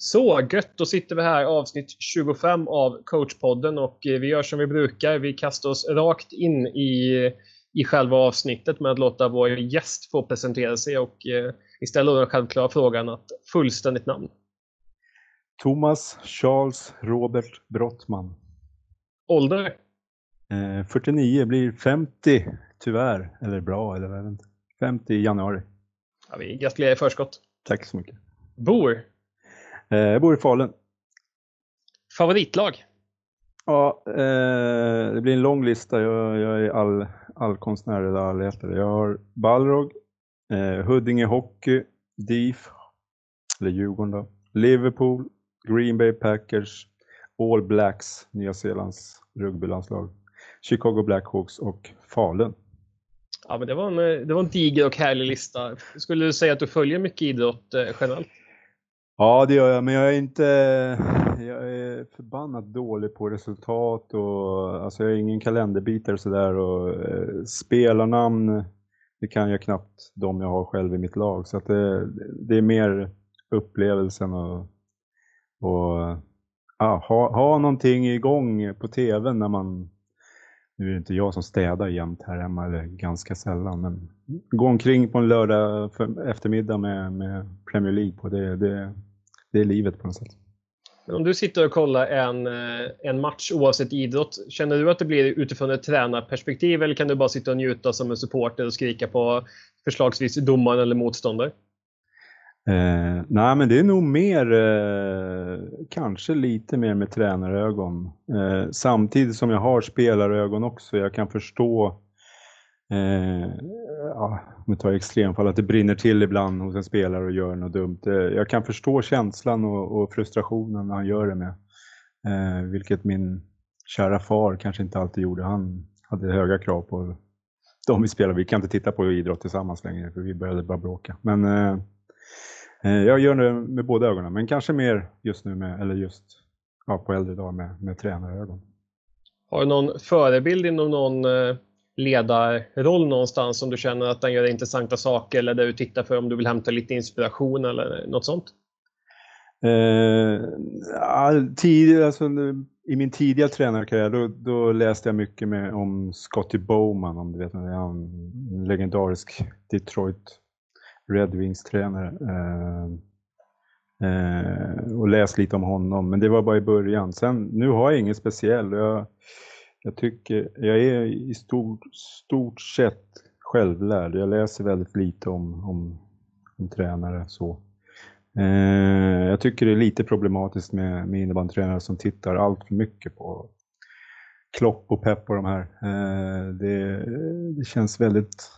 Så gött, då sitter vi här avsnitt 25 av coachpodden och eh, vi gör som vi brukar. Vi kastar oss rakt in i, i själva avsnittet med att låta vår gäst få presentera sig och eh, vi ställer den självklara frågan att fullständigt namn. Thomas Charles Robert Brottman. Ålder? Eh, 49, blir 50 tyvärr, eller bra, eller vad inte. 50 i januari. Ja, vi gratulerar i förskott. Tack så mycket. Bor? Eh, jag bor i Falun. Favoritlag? Ja, eh, det blir en lång lista. Jag, jag är all, all konstnär eller allätare. Jag har Balrog, eh, Huddinge Hockey, DIF, eller Djurgården då, Liverpool, Green Bay Packers, All Blacks, Nya Zeelands rugbylandslag, Chicago Blackhawks och Falun. Ja, men det, var en, det var en diger och härlig lista. Skulle du säga att du följer mycket idrott eh, generellt? Ja, det gör jag, men jag är inte... Jag är förbannat dålig på resultat och alltså jag är ingen kalenderbitare och sådär och eh, spelarnamn, det kan jag knappt de jag har själv i mitt lag. Så att det, det är mer upplevelsen och, och ah, ha, ha någonting igång på tv när man nu är det inte jag som städar jämt här hemma, eller ganska sällan, men gå omkring på en lördag eftermiddag med, med Premier League på, det, det, det är livet på något sätt. Om du sitter och kollar en, eh, en match oavsett idrott, känner du att det blir utifrån ett tränarperspektiv eller kan du bara sitta och njuta som en supporter och skrika på förslagsvis domaren eller motståndare? Eh, nej, men det är nog mer, eh, kanske lite mer med tränarögon. Eh, samtidigt som jag har spelarögon också. Jag kan förstå, eh, ja, om vi tar extremfall, att det brinner till ibland hos en spelare och gör något dumt. Eh, jag kan förstå känslan och, och, frustrationen när han gör det med. Eh, vilket min kära far kanske inte alltid gjorde. Han hade höga krav på de vi spelar. Vi kan inte titta på idrott tillsammans längre för vi började bara bråka. Men Eh, eh jag gör det med båda ögonen, men kanske mer just nu med, eller just ja, på äldre dagar med, med tränarögon. Har du någon förebild inom någon eh, ledarroll någonstans som du känner att den gör intressanta saker eller där du tittar för om du vill hämta lite inspiration eller något sånt? Eh, tid, alltså, I min tidiga tränarkarriär då, då, läste jag mycket med, om Scotty Bowman, om du vet, han legendarisk Detroit Red Wings-tränare. Eh, eh, och läst lite om honom, men det var bara i början. Sen, nu har jag ingen speciell. Jag, jag tycker, jag är i stort, stort sett självlärd. Jag läser väldigt lite om, om, om tränare så. Eh, jag tycker det är lite problematiskt med, med innebandytränare som tittar allt för mycket på Klopp och Pep och de här. Eh, det, det känns väldigt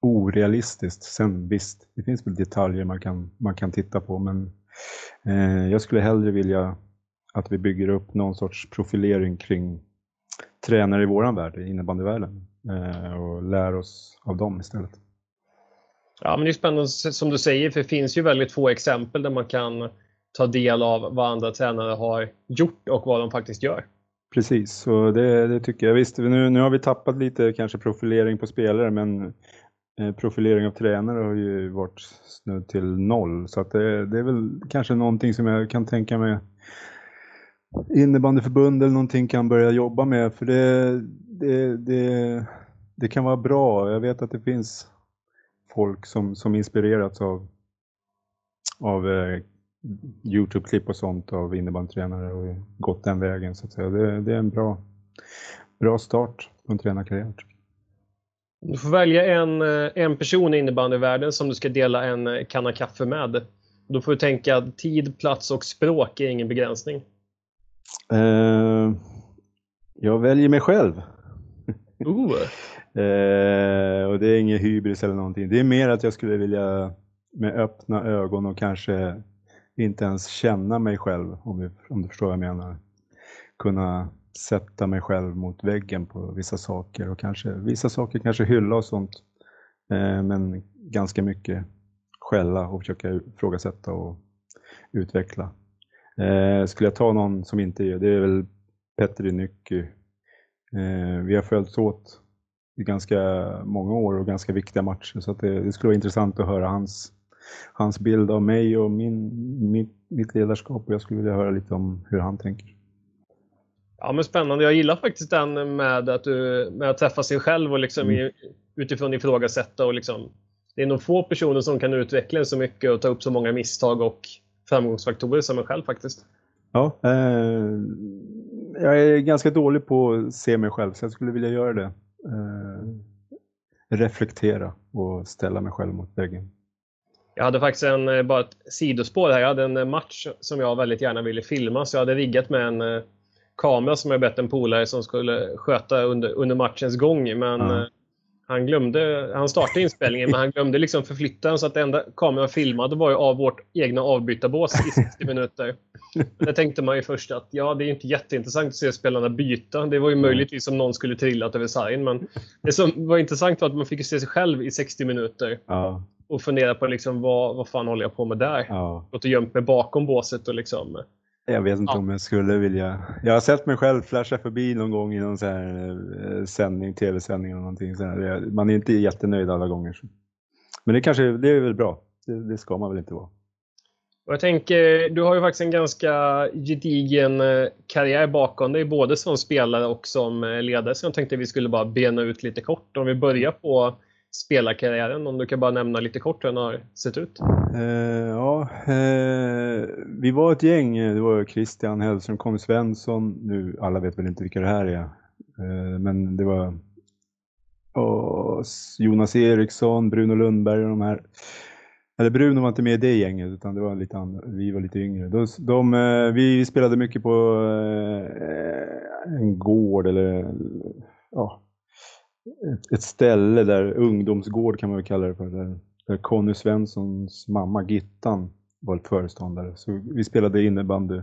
orealistiskt. Sen visst, det finns väl detaljer man kan, man kan titta på, men eh, jag skulle hellre vilja att vi bygger upp någon sorts profilering kring tränare i våran värld, i innebandyvärlden, eh, och lär oss av dem istället. Ja, men det är spännande som du säger, för det finns ju väldigt få exempel där man kan ta del av vad andra tränare har gjort och vad de faktiskt gör. Precis, så det, det tycker jag. Visst, nu, nu har vi tappat lite kanske profilering på spelare, men Eh, profilering av tränare har ju varit snudd till noll. Så att det, det, är väl kanske någonting som jag kan tänka mig innebandyförbund eller någonting kan börja jobba med. För det, det, det, det kan vara bra. Jag vet att det finns folk som, som inspirerats av, av eh, Youtube-klipp och sånt av innebandytränare och gått den vägen. Så att säga. Det, det är en bra, bra start på en tränarkarriär. Du får välja en, eh, en person i innebandyvärlden som du ska dela en eh, kanna kaffe med. Då får du tänka att tid, plats och språk är ingen begränsning. Uh, jag väljer mig själv. Uh. uh, och det är ingen hybris eller någonting. Det är mer att jag skulle vilja med öppna ögon och kanske inte ens känna mig själv, om, vi, om du förstår vad jag menar. Kunna sätta mig själv mot väggen på vissa saker och kanske vissa saker kanske hylla och sånt. Eh, men ganska mycket skälla och försöka ifrågasätta och utveckla. Eh, skulle jag ta någon som inte är, det är väl Petri Nycky. Eh, vi har följts åt i ganska många år och ganska viktiga matcher så det, det, skulle vara intressant att höra hans hans bild av mig och min, mitt, mitt ledarskap och jag skulle vilja höra lite om hur han tänker. Ja men spännande. Jag gillar faktiskt den med att, du, med att träffa sig själv och liksom mm. utifrån ifrågasätta och liksom det är nog få personer som kan utveckla så mycket och ta upp så många misstag och framgångsfaktorer som en själv faktiskt. Ja, eh, jag är ganska dålig på att se mig själv så jag skulle vilja göra det. Eh, reflektera och ställa mig själv mot väggen. Jag hade faktiskt en, eh, bara ett sidospår här. Jag hade en eh, match som jag väldigt gärna ville filma så jag hade riggat med en eh, kamera som jag bett en polare som skulle sköta under, under matchens gång. Men ja. Han glömde, han startade inspelningen men han glömde liksom förflytta den så att det enda kameran filmade var ju av vårt egna avbytarbås i 60 minuter. Det tänkte man ju först att ja, det är inte jätteintressant att se spelarna byta. Det var ju möjligtvis om någon skulle trillat över sargen men det som var intressant var att man fick se sig själv i 60 minuter. Ja och fundera på liksom vad, vad fan håller jag på med där? Ja. Gått och gömt mig bakom båset och liksom jag vet inte ja. om jag skulle vilja. Jag har sett mig själv flasha förbi någon gång i någon så här eh, sändning, tv-sändning eller någonting. Så här. Man är inte jättenöjd alla gånger. Men det kanske, det är väl bra. Det, det ska man väl inte vara. Och jag tänker, du har ju faktiskt en ganska gedigen eh, karriär bakom dig, både som spelare och som eh, ledare. Så jag tänkte vi skulle bara bena ut lite kort. Om vi börjar på spelarkarriären, om du kan bara nämna lite kort hur den har sett ut? Eh, ja, eh, vi var ett gäng. Det var Christian Hellström, Conny Svensson. Nu, alla vet väl inte vilka det här är. eh, men det var Jonas Eriksson, Bruno Lundberg och de här. Eller Bruno var inte med i det gänget utan det var lite andra, vi var lite yngre. De, de, eh, vi spelade mycket på eh, en gård eller ja, ett, ett ställe där, ungdomsgård kan man väl kalla det för, där, där Conny Svenssons mamma Gittan var föreståndare. Så vi spelade innebandy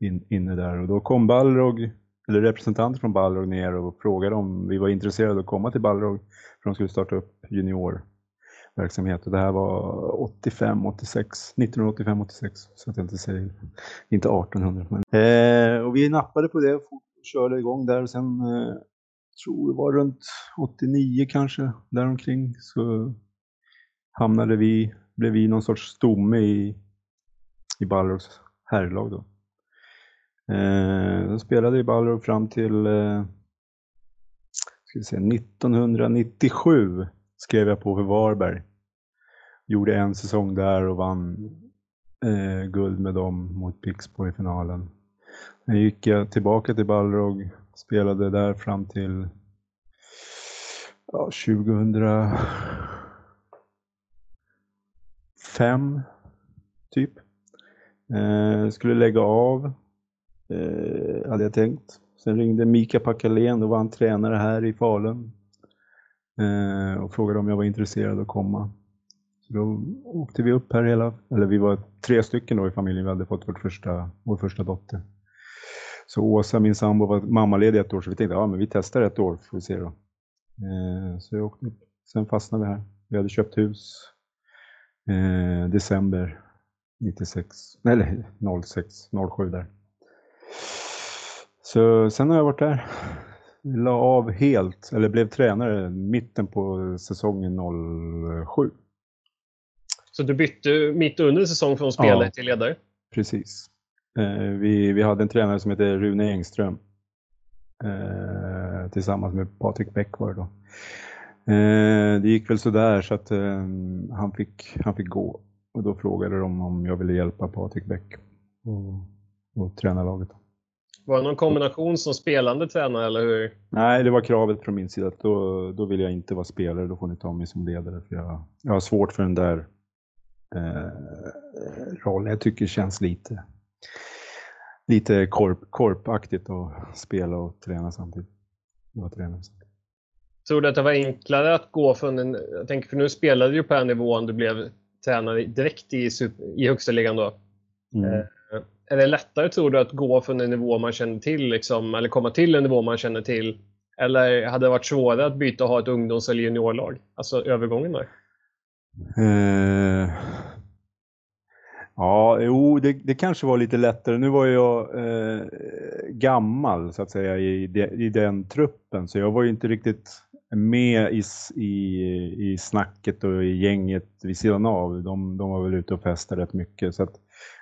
in, inne där och då kom Balrog, eller representanter från Balrog ner och frågade om vi var intresserade att komma till Balrog för de skulle starta upp juniorverksamhet. Och det här var 85, 86, 1985, 86 så att jag inte säger, inte 1800. Men, eh, och vi nappade på det och körde igång där och sen eh, tror det var runt 89 kanske, däromkring, så hamnade vi, blev vi någon sorts stomme i, i Balrogs herrlag då. Eh, jag spelade i Balrog fram till eh, ska vi se, 1997 skrev jag på för Varberg. Gjorde en säsong där och vann eh, guld med dem mot Pixbo i finalen. Sen gick jag tillbaka till Balrog Spelade där fram till ja, 2005 typ. Eh, skulle lägga av, eh, hade jag tänkt. Sen ringde Mika Packalén, då var han tränare här i Falun. Eh, och frågade om jag var intresserad att komma. Så då åkte vi upp här hela, eller vi var tre stycken då i familjen, vi hade fått vårt första, vår första dotter. Så Åsa, min sambo, var mammaledig ett år så vi tänkte ja, men vi testar ett år får vi se då. Eh, så jag åkte upp. Sen fastnade vi här. Vi hade köpt hus eh, december 96, eller 06, 07 där. Så sen har jag varit där. La av helt, eller blev tränare mitten på säsongen 07. Så du bytte mitt under säsong från spelare ja, till ledare? Precis. Eh, vi, vi hade en tränare som heter Rune Engström eh, tillsammans med Patrik Bäck var det då. Eh, det gick väl sådär så att han, fick, han fick gå och då frågade de om jag ville hjälpa Patrik Bäck och, och träna laget. Var det någon kombination som spelande tränare eller hur? Nej, det var kravet från min sida. Då, då vill jag inte vara spelare, då får ni ta mig som ledare. För jag, jag har svårt för den där eh, rollen. Jag tycker det känns lite lite korp, korpaktigt att spela och träna samtidigt. Jag träna samtidigt. Tror du att det var enklare att gå från en, jag tänker för nu spelade du på en nivån du blev tränare direkt i, i högsta ligan då. Mm. Eh, är det lättare tror du att gå från en nivå man känner till liksom, eller komma till en nivå man känner till? Eller hade det varit svårare att byta och ha ett ungdoms eller juniorlag? Alltså övergången där? Eh, Ja, jo, det, det, kanske var lite lättare. Nu var jag eh, gammal så att säga i, de, i den truppen så jag var ju inte riktigt med i, i, i snacket och i gänget vid sidan av. De, de var väl ute och festade rätt mycket. Så att,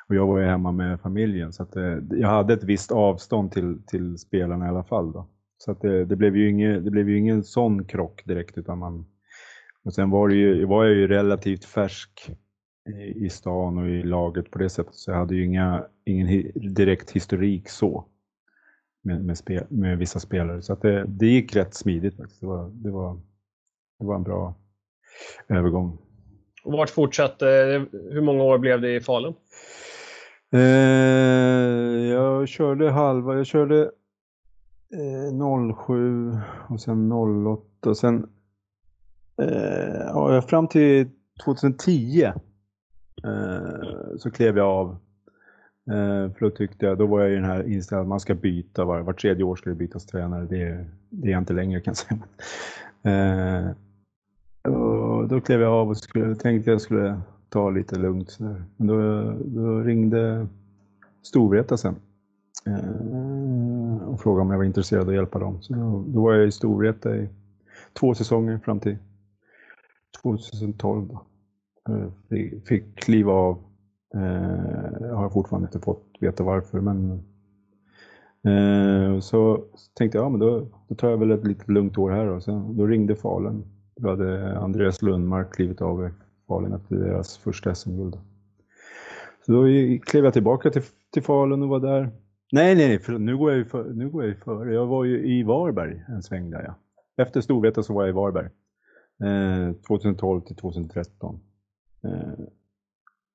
och jag var ju hemma med familjen så att eh, jag hade ett visst avstånd till, till spelarna i alla fall. Då. Så att det, det, blev ju ingen, det blev ju ingen sån krock direkt utan man... Och sen var, det ju, var jag ju relativt färsk i, i stan och i laget på det sättet så jag hade ju inga, ingen hi, direkt historik så med, med, spel, med vissa spelare. Så det, det gick rätt smidigt faktiskt. Det var, det var, det var en bra övergång. Vart fortsatte, hur många år blev det i Falun? Eh, jag körde halva, jag körde eh, 07 och sen 08 och sen eh, ja, fram till 2010 eh, Eh, så klev jag av. Eh, för då tyckte jag, då var jag i den här inställningen att man ska byta, var, var tredje år ska det bytas tränare. Det, det är jag inte längre kan jag säga. Eh, och då klev jag av och skulle, tänkte jag skulle ta lite lugnt. Så Men då, då ringde Storvreta sen eh, och frågade om jag var intresserad av att hjälpa dem. Så då, då var jag i Storvreta i två säsonger fram till 2012. Då. Eh, fick, kliva av. Eh, jag har fortfarande inte fått veta varför men eh, så tänkte jag, ja men då, då tar jag väl ett lite lugnt år här och sen, då ringde Falun. Då hade Andreas Lundmark klivit av Falun efter deras första SM-guld. Så då klev jag tillbaka till, till Falun och var där. Nej, nej, för nu går jag ju före. nu går jag ju före. Jag var ju i Varberg en sväng där ja. Efter Storvreta så var jag i Varberg. Eh, 2012 till 2013. Eh,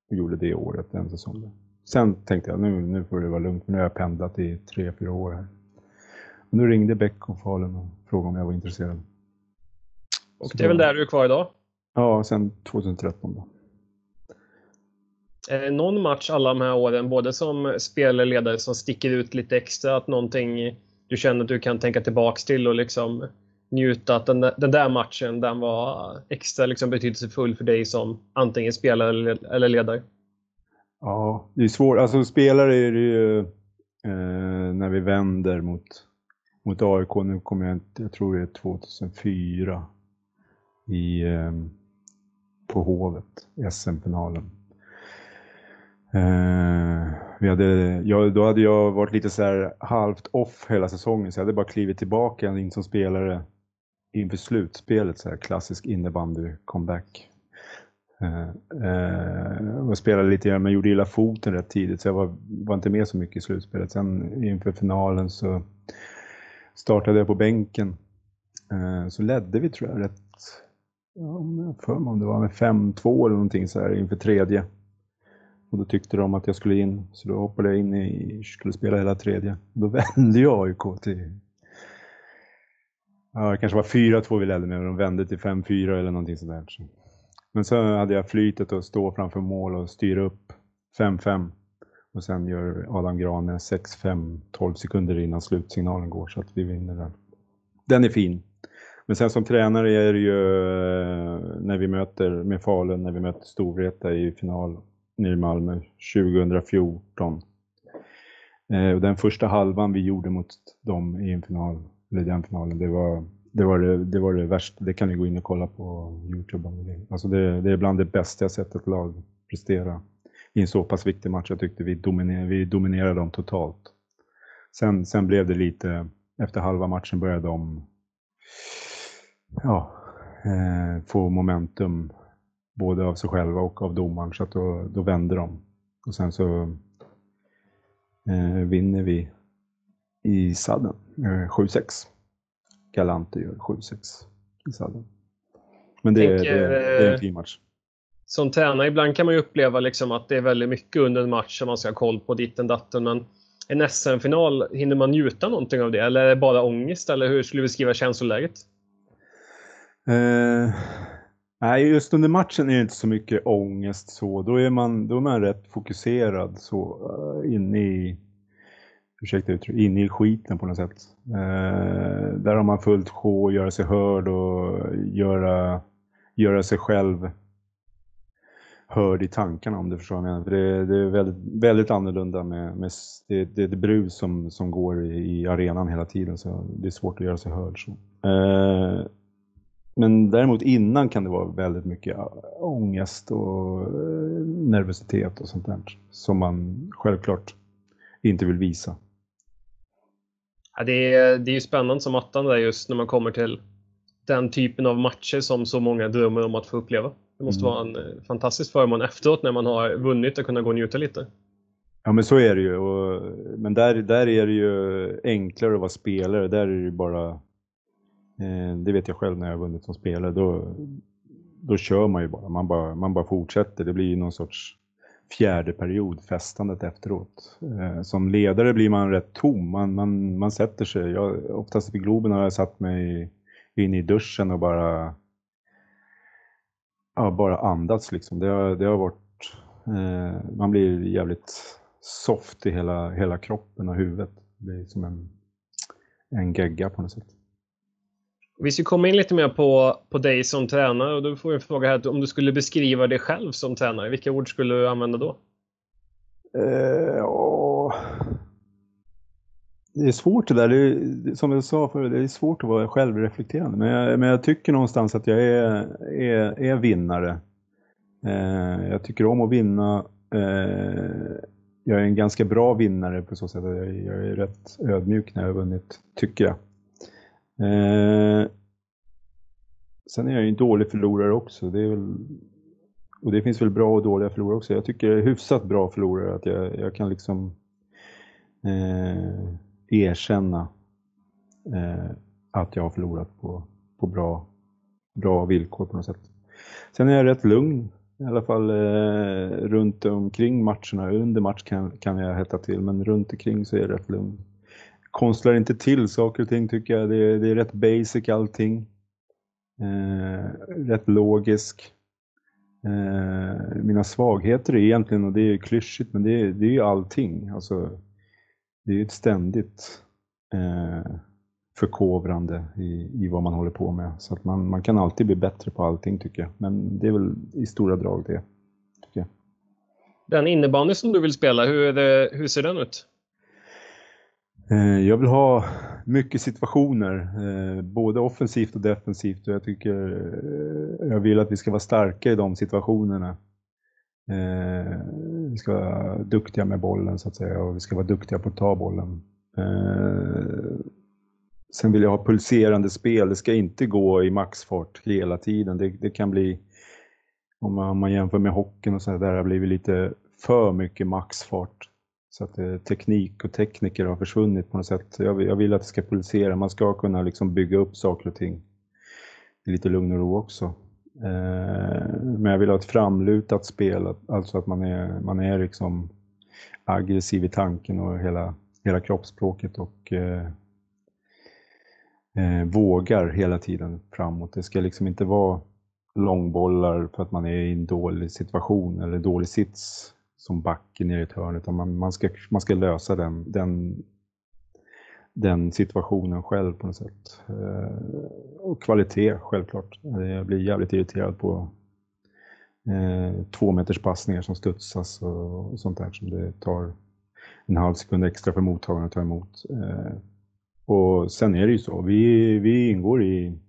och gjorde det året, en säsong. Sen tänkte jag nu, nu får det vara lugnt för nu har jag pendlat i tre, fyra år här. Men då ringde Beck och Falun och frågade om jag var intresserad. Och det är väl där du är kvar idag? Ja, sen 2013 då. Är det någon match alla de här åren, både som spelare som sticker ut lite extra? Att någonting du känner att du kan tänka tillbaks till och liksom njuta att den där, den där matchen den var extra liksom betydelsefull för dig som antingen spelare eller, eller ledare? Ja, det är svårt. Alltså spelare är det ju eh, när vi vänder mot, mot AIK. Nu kommer jag inte, jag tror det är 2004 i, eh, på Hovet, SM-finalen. Eh, vi hade, jag, då hade jag varit lite så här halvt off hela säsongen så jag hade bara klivit tillbaka in som spelare inför slutspelet, så här klassisk innebandy-comeback. Uh, eh, uh, eh, jag spelade lite grann, men gjorde illa foten rätt tidigt så jag var, var inte med så mycket i slutspelet. Sen inför finalen så startade jag på bänken. Uh, så ledde vi tror jag rätt, jag för mig om det var med 5-2 eller någonting så här inför tredje. Och då tyckte de att jag skulle in, så då hoppade jag in i, skulle spela hela tredje. Då vände jag AIK till Ja, det kanske var 4-2 vi ledde med och de vände till 5-4 eller någonting sådär. Men så hade jag flytet att stå framför mål och styra upp 5-5. Och sen gör Adam Grane 6-5 12 sekunder innan slutsignalen går så att vi vinner den. Den är fin. Men sen som tränare är det ju eh, när vi möter med Falun, när vi möter Storvreta i final nere i Malmö 2014. Eh, och den första halvan vi gjorde mot dem i en final eller den finalen, det var det, var det, det var det värsta. Det kan ni gå in och kolla på Youtube om ni vill. Alltså det, det är bland det bästa jag sett ett lag prestera i en så pass viktig match. Jag tyckte vi dominerade, vi dominerade dem totalt. Sen, sen blev det lite, efter halva matchen började de ja, eh, få momentum både av sig själva och av domaren så att då, då vände de. Och sen så eh, vinner vi i sadden. 7-6. Eh, Galante gör 7-6 i sadden. Men det, Tänker, det, det, är en eh, fin match. Som tränare ibland kan man ju uppleva liksom att det är väldigt mycket under en match som man ska ha koll på ditten datten. Men en SM-final, hinner man njuta någonting av det? Eller är det bara ångest? Eller hur skulle du beskriva känsloläget? Eh, nej, just under matchen är det inte så mycket ångest så. Då är man, då är man rätt fokuserad så uh, inne i ursäkta uttryck, inne i skiten på något sätt. Eh, där har man fullt sjå att göra sig hörd och göra, göra sig själv hörd i tankarna om du förstår vad jag menar. För det, det är väldigt, väldigt annorlunda med, med det, det, det brus som, som går i, i, arenan hela tiden så det är svårt att göra sig hörd. Så. Eh, men däremot innan kan det vara väldigt mycket ångest och eh, nervositet och sånt där som man självklart inte vill visa. Ja, det, är, det är ju spännande som attan där just när man kommer till den typen av matcher som så många drömmer om att få uppleva. Det måste mm. vara en fantastisk förmån efteråt när man har vunnit att kunna gå och njuta lite. Ja men så är det ju. Och, men där, där är det ju enklare att vara spelare. Där är det ju bara, eh, det vet jag själv när jag har vunnit som spelare, då, då kör man ju bara. Man, bara. man bara fortsätter. Det blir ju någon sorts fjärde period, festandet efteråt. Eh, som ledare blir man rätt tom. Man, man, man sätter sig. Jag, oftast i Globen har jag satt mig in i duschen och bara ja, bara andats liksom. Det har, det har varit, eh, man blir jävligt soft i hela, hela kroppen och huvudet. Det blir som en, en gegga på något sätt. Vi ska komma in lite mer på, på dig som tränare och då får jag fråga här om du skulle beskriva dig själv som tränare, vilka ord skulle du använda då? Uh, ja. Det är svårt det där, det är, som jag sa förut, det är svårt att vara självreflekterande. Men jag, men jag tycker någonstans att jag är, är, är vinnare. Uh, jag tycker om att vinna. Uh, jag är en ganska bra vinnare på så sätt att jag, jag är rätt ödmjuk när jag har vunnit, tycker jag. Eh, sen är jag ju en dålig förlorare också. Det är väl, och det finns väl bra och dåliga förlorare också. Jag tycker jag är hyfsat bra förlorare. Att jag, jag kan liksom eh, erkänna eh, att jag har förlorat på, på bra, bra villkor på något sätt. Sen är jag rätt lugn i alla fall eh, runt omkring matcherna. Under match kan, kan jag hetta till, men runt omkring så är jag rätt lugn. Konstlar inte till saker och ting tycker jag. Det är, det är rätt basic allting. Eh, rätt logisk. Eh, mina svagheter är egentligen, och det är klyschigt, men det är, det är ju allting. Alltså, det är ju ett ständigt eh, förkovrande i, i vad man håller på med. Så att man, man kan alltid bli bättre på allting tycker jag. Men det är väl i stora drag det. Tycker jag. Den innebandy som du vill spela, hur, det, hur ser den ut? Eh, jag vill ha mycket situationer, eh, både offensivt och defensivt. Och jag, tycker, eh, jag vill att vi ska vara starka i de situationerna. Vi ska vara duktiga med bollen så att säga och vi ska vara duktiga på att ta bollen. Sen vill jag ha pulserande spel. Det ska inte gå i maxfart hela tiden. Det, det kan bli, om man, om man, jämför med hockeyn och så där, har blivit lite för mycket maxfart. Så att eh, teknik och tekniker har försvunnit på något sätt. Jag vill, jag vill, att det ska pulsera. Man ska kunna liksom bygga upp saker och ting i lite lugn och ro också. Eh, men jag vill ha ett framlutat spel, alltså att man är, man är liksom aggressiv i tanken och hela, hela kroppsspråket och eh, eh, vågar hela tiden framåt. Det ska liksom inte vara långbollar för att man är i en dålig situation eller dålig sits som backen ner i ett hörn, utan man, man, ska, man ska lösa den, den, den situationen själv på något sätt. Eh, och kvalitet, självklart. Jag blir jävligt irriterad på eh, två meters passningar som studsas och, och sånt där som det tar en halv sekund extra för mottagaren att ta emot. Eh, och sen är det ju så, vi, vi ingår i,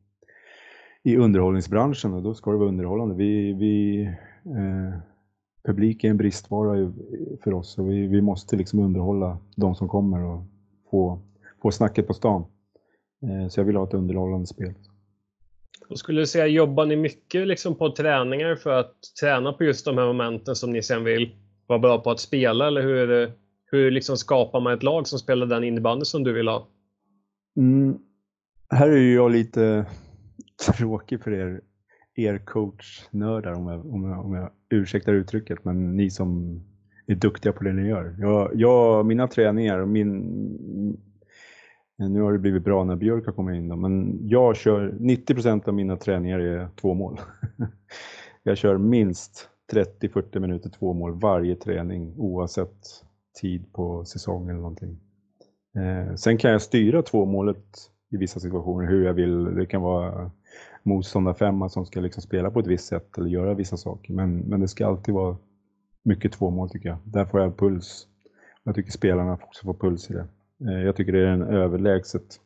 i underhållningsbranschen och då ska det vara underhållande. Vi, vi, eh, publik är en bristvara för oss och vi, vi måste liksom underhålla de som kommer och få, få snacket på stan. Eh, så jag vill ha ett underhållande spel. Och skulle du säga, jobbar ni mycket liksom på träningar för att träna på just de här momenten som ni sen vill vara bra på att spela? Eller hur, hur liksom skapar man ett lag som spelar den innebandy som du vill ha? Mm. Här är ju jag lite tråkig för er, er coachnördar om jag, om, jag, om jag ursäktar uttrycket, men ni som är duktiga på det ni gör. Jag, jag, mina träningar och min... Mm, nu har det blivit bra när Björk har kommit in då, men jag kör 90% av mina träningar är två mål. jag kör minst 30-40 minuter två mål varje träning oavsett tid på säsong eller någonting. Eh, sen kan jag styra två målet i vissa situationer hur jag vill. Det kan vara motståndarfemma som ska liksom spela på ett visst sätt eller göra vissa saker. Men, men det ska alltid vara mycket två mål tycker jag. Där får jag puls. Jag tycker spelarna också får puls i det. Eh, jag tycker det är den överlägset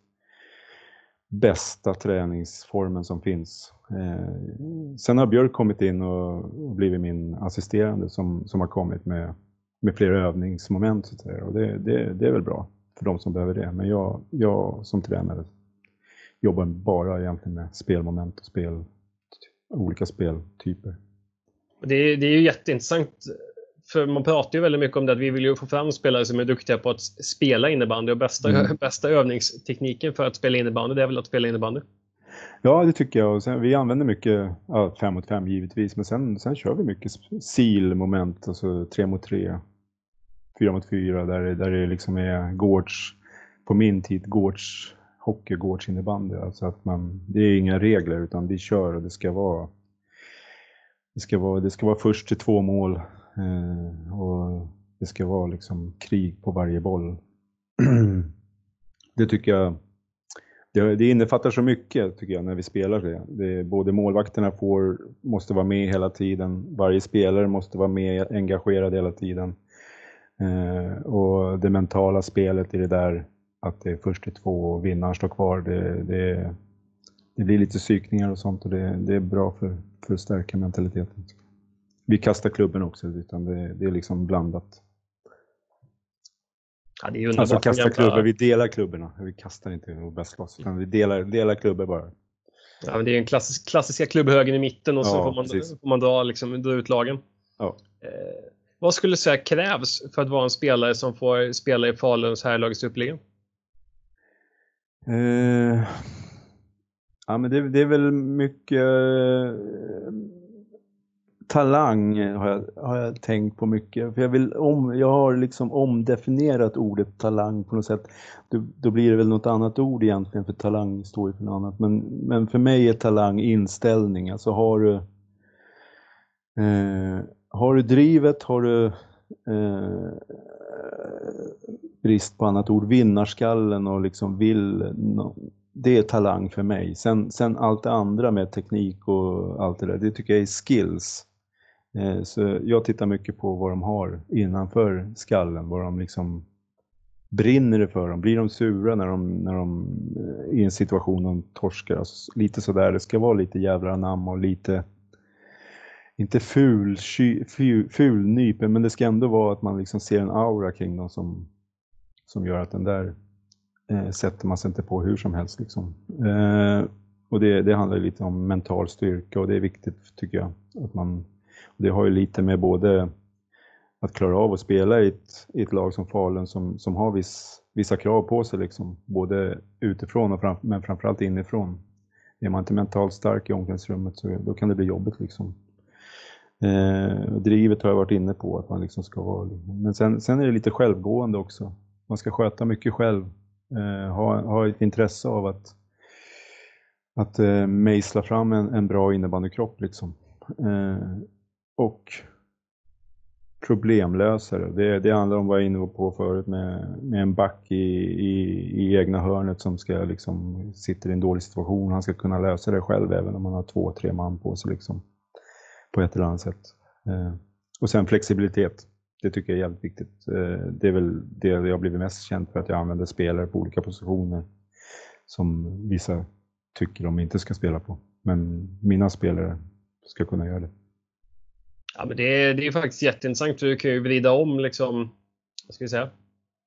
bästa träningsformen som finns. Eh, sen har Björk kommit in och, och blivit min assisterande som, som har kommit med, med fler övningsmoment. Så och det, det, det är väl bra för de som behöver det. Men jag, jag som tränare jobbar bara egentligen med spelmoment och spel, olika speltyper. Det är, det är ju jätteintressant för man pratar ju väldigt mycket om det att vi vill ju få fram spelare som är duktiga på att spela innebandy och bästa, mm. bästa övningstekniken för att spela innebandy det är väl att spela innebandy. Ja, det tycker jag. Och sen, vi använder mycket ja, fem mot fem givetvis, men sen, sen kör vi mycket sil-moment, alltså tre mot tre, fyra mot fyra, där, där det liksom är gårds, på min tid, gårds hockey, gårdsinnebandy. Alltså att man, det är inga regler utan vi kör och det ska vara det ska vara, det ska vara först till två mål eh, och det ska vara liksom krig på varje boll. det tycker jag det, det innefattar så mycket tycker jag när vi spelar det. det. Både målvakterna får, måste vara med hela tiden, varje spelare måste vara med engagerad hela tiden. Eh, och det mentala spelet i det där att det är först till två och vinnaren står kvar, det, det, det blir lite psykningar och sånt och det, det är bra för, för att stärka mentaliteten. Vi kastar klubben också, utan det, det är liksom blandat. Ja, det är alltså kasta klubbor, vi delar klubborna. Vi kastar inte och bästloss, utan vi delar, delar klubbor bara. Ja, det är en klassisk, klassiska klubbhögen i mitten och så får, man, får man dra, liksom, dra ut lagen. Ja. Eh, vad skulle du säga krävs för att vara en spelare som får spela i Faluns herrlags upplägg? Eh, ja, men det, det, är väl mycket eh, talang har jag, har jag tänkt på mycket. För jag, vill om, jag har liksom omdefinierat ordet talang på något sätt. Då, då blir det väl något annat ord egentligen för talang står ju för något annat. Men, men för mig är talang inställning. Alltså har du, eh, har du drivet, har du eh, brist på annat ord, vinnarskallen och liksom vill, det är talang för mig. Sen, sen allt det andra med teknik och allt det där, det tycker jag är skills. Eh, så jag tittar mycket på vad de har innanför skallen, vad de liksom brinner det för dem? Blir de sura när de, när de eh, i en situation de torskar? Alltså, lite sådär, det ska vara lite jävla namn och lite inte ful, ful, ful nypen, men det ska ändå vara att man liksom ser en aura kring dem som, som gör att den där eh, sätter man sig inte på hur som helst. Liksom. Eh, och det, det handlar lite om mental styrka och det är viktigt tycker jag. Att man, det har ju lite med både att klara av att spela i ett, i ett lag som Falun som, som har viss, vissa krav på sig, liksom, både utifrån och fram, men framförallt inifrån. Är man inte mentalt stark i omklädningsrummet så då kan det bli jobbigt. Liksom. Eh, drivet har jag varit inne på att man liksom ska vara, men sen, sen är det lite självgående också. Man ska sköta mycket själv, eh, ha, ha ett intresse av att, att eh, mejsla fram en, en bra innebandykropp liksom. Eh, och problemlösare. Det, det handlar om vad jag var inne på förut med, med en back i, i, i, egna hörnet som ska liksom, sitter i en dålig situation. Han ska kunna lösa det själv även om han har två, tre man på sig. Liksom på ett eller annat sätt. Eh, och sen flexibilitet. Det tycker jag är jävligt viktigt. Eh, det är väl det jag blivit mest känd för att jag använder spelare på olika positioner som vissa tycker de inte ska spela på. Men mina spelare ska kunna göra det. Ja, men det, är, det är faktiskt jätteintressant. för Du kan ju vrida om liksom, vad ska jag säga,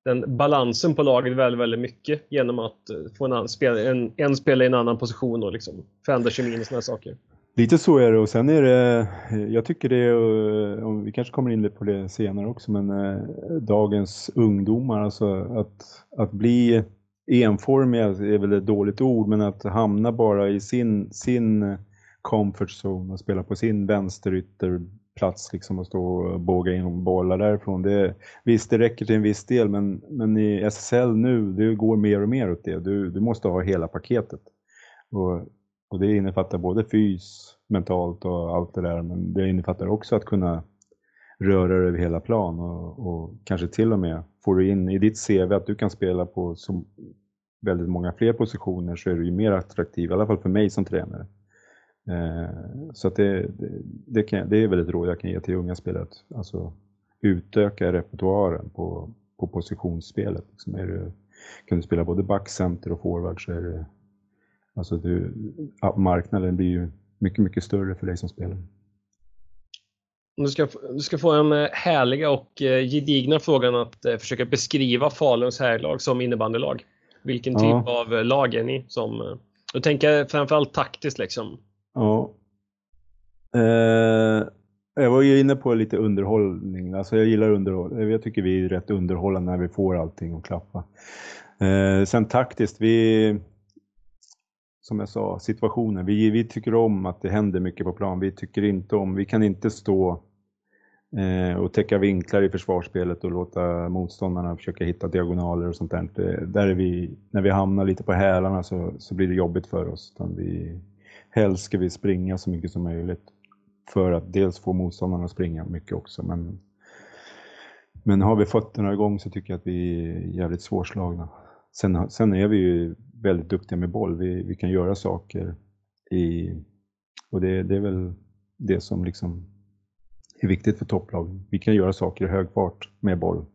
den balansen på laget väldigt, väldigt mycket genom att eh, få en, annan, en, en spelare i en annan position och liksom förändra kemin och sådana saker. Lite så är det och sen är det, jag tycker det eh, är, och vi kanske kommer in på det senare också, men eh, dagens ungdomar, alltså att, att bli enformiga är väl ett dåligt ord, men att hamna bara i sin, sin comfort zone och spela på sin vänsterytterplats liksom och stå och båga in bollar därifrån. Det, visst, det räcker till en viss del, men, men i SSL nu, det går mer och mer åt det. Du, du måste ha hela paketet. Och och det innefattar både fys, mentalt och allt det där, men det innefattar också att kunna röra dig över hela plan och, och, kanske till och med får du in i ditt CV att du kan spela på så väldigt många fler positioner så är du ju mer attraktiv, i alla fall för mig som tränare. Eh, så att det, det, det, kan, det är väl ett råd jag kan ge till unga spelare, att alltså, utöka repertoaren på, på positionsspelet. Liksom är du, kan du spela både back, center och forward så är det Alltså du, marknaden blir ju mycket, mycket större för dig som spelare. Du ska, du ska få en eh, härliga och eh, gedigna frågan att eh, försöka beskriva Faluns härlag som innebandylag. Vilken typ ja. av lag är ni? Som, jag tänker framförallt taktiskt liksom. Ja. Eh, jag var ju inne på lite underhållning. Alltså jag gillar underhållning. Jag tycker vi är rätt underhållande när vi får allting att klappa. Eh, sen taktiskt, vi som jag sa, situationen. Vi, vi tycker om att det händer mycket på plan. Vi tycker inte om, vi kan inte stå eh, och täcka vinklar i försvarsspelet och låta motståndarna försöka hitta diagonaler och sånt där. Det, där är vi, när vi hamnar lite på hälarna så, så blir det jobbigt för oss. vi, helst ska vi springa så mycket som möjligt för att dels få motståndarna att springa mycket också. Men, men har vi fötterna igång så tycker jag att vi är jävligt svårslagna. Sen, sen är vi ju väldigt duktiga med boll. Vi, vi kan göra saker i, och det, det är väl det som liksom är viktigt för topplag. Vi kan göra saker i hög fart med boll.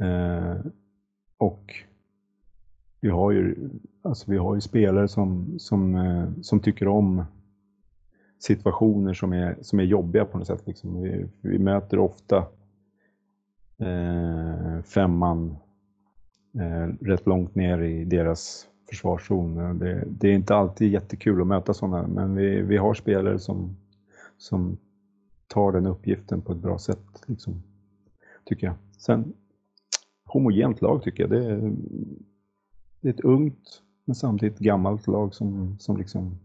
Eh, och vi har ju, alltså vi har ju spelare som, som, eh, som tycker om situationer som är, som är jobbiga på något sätt. Liksom. Vi, vi möter ofta eh, femman rätt långt ner i deras försvarszon. Det, det, är inte alltid jättekul att möta sådana, men vi, vi har spelare som, som tar den uppgiften på ett bra sätt, liksom, tycker jag. Sen, homogent lag tycker jag. Det är, det är ett ungt, men samtidigt gammalt lag som, som liksom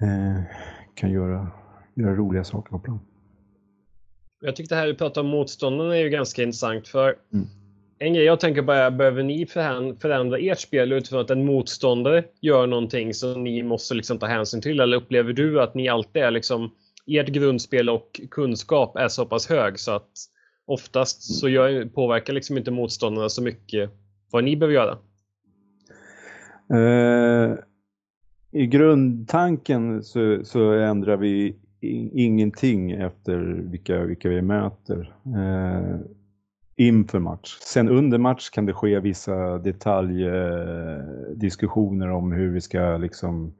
eh, kan göra, göra roliga saker på plan. Jag tyckte det här du pratar om motståndarna är ju ganska intressant för mm en grej jag tänker på är, behöver ni förändra ert spel utifrån att en motståndare gör någonting som ni måste liksom ta hänsyn till? Eller upplever du att ni alltid är liksom, ert grundspel och kunskap är så pass hög så att oftast så gör, påverkar liksom inte motståndarna så mycket vad ni behöver göra? Uh, I grundtanken så, så ändrar vi ingenting efter vilka, vilka vi möter. Uh, inför match. Sen under match kan det ske vissa detaljdiskussioner om hur vi ska liksom,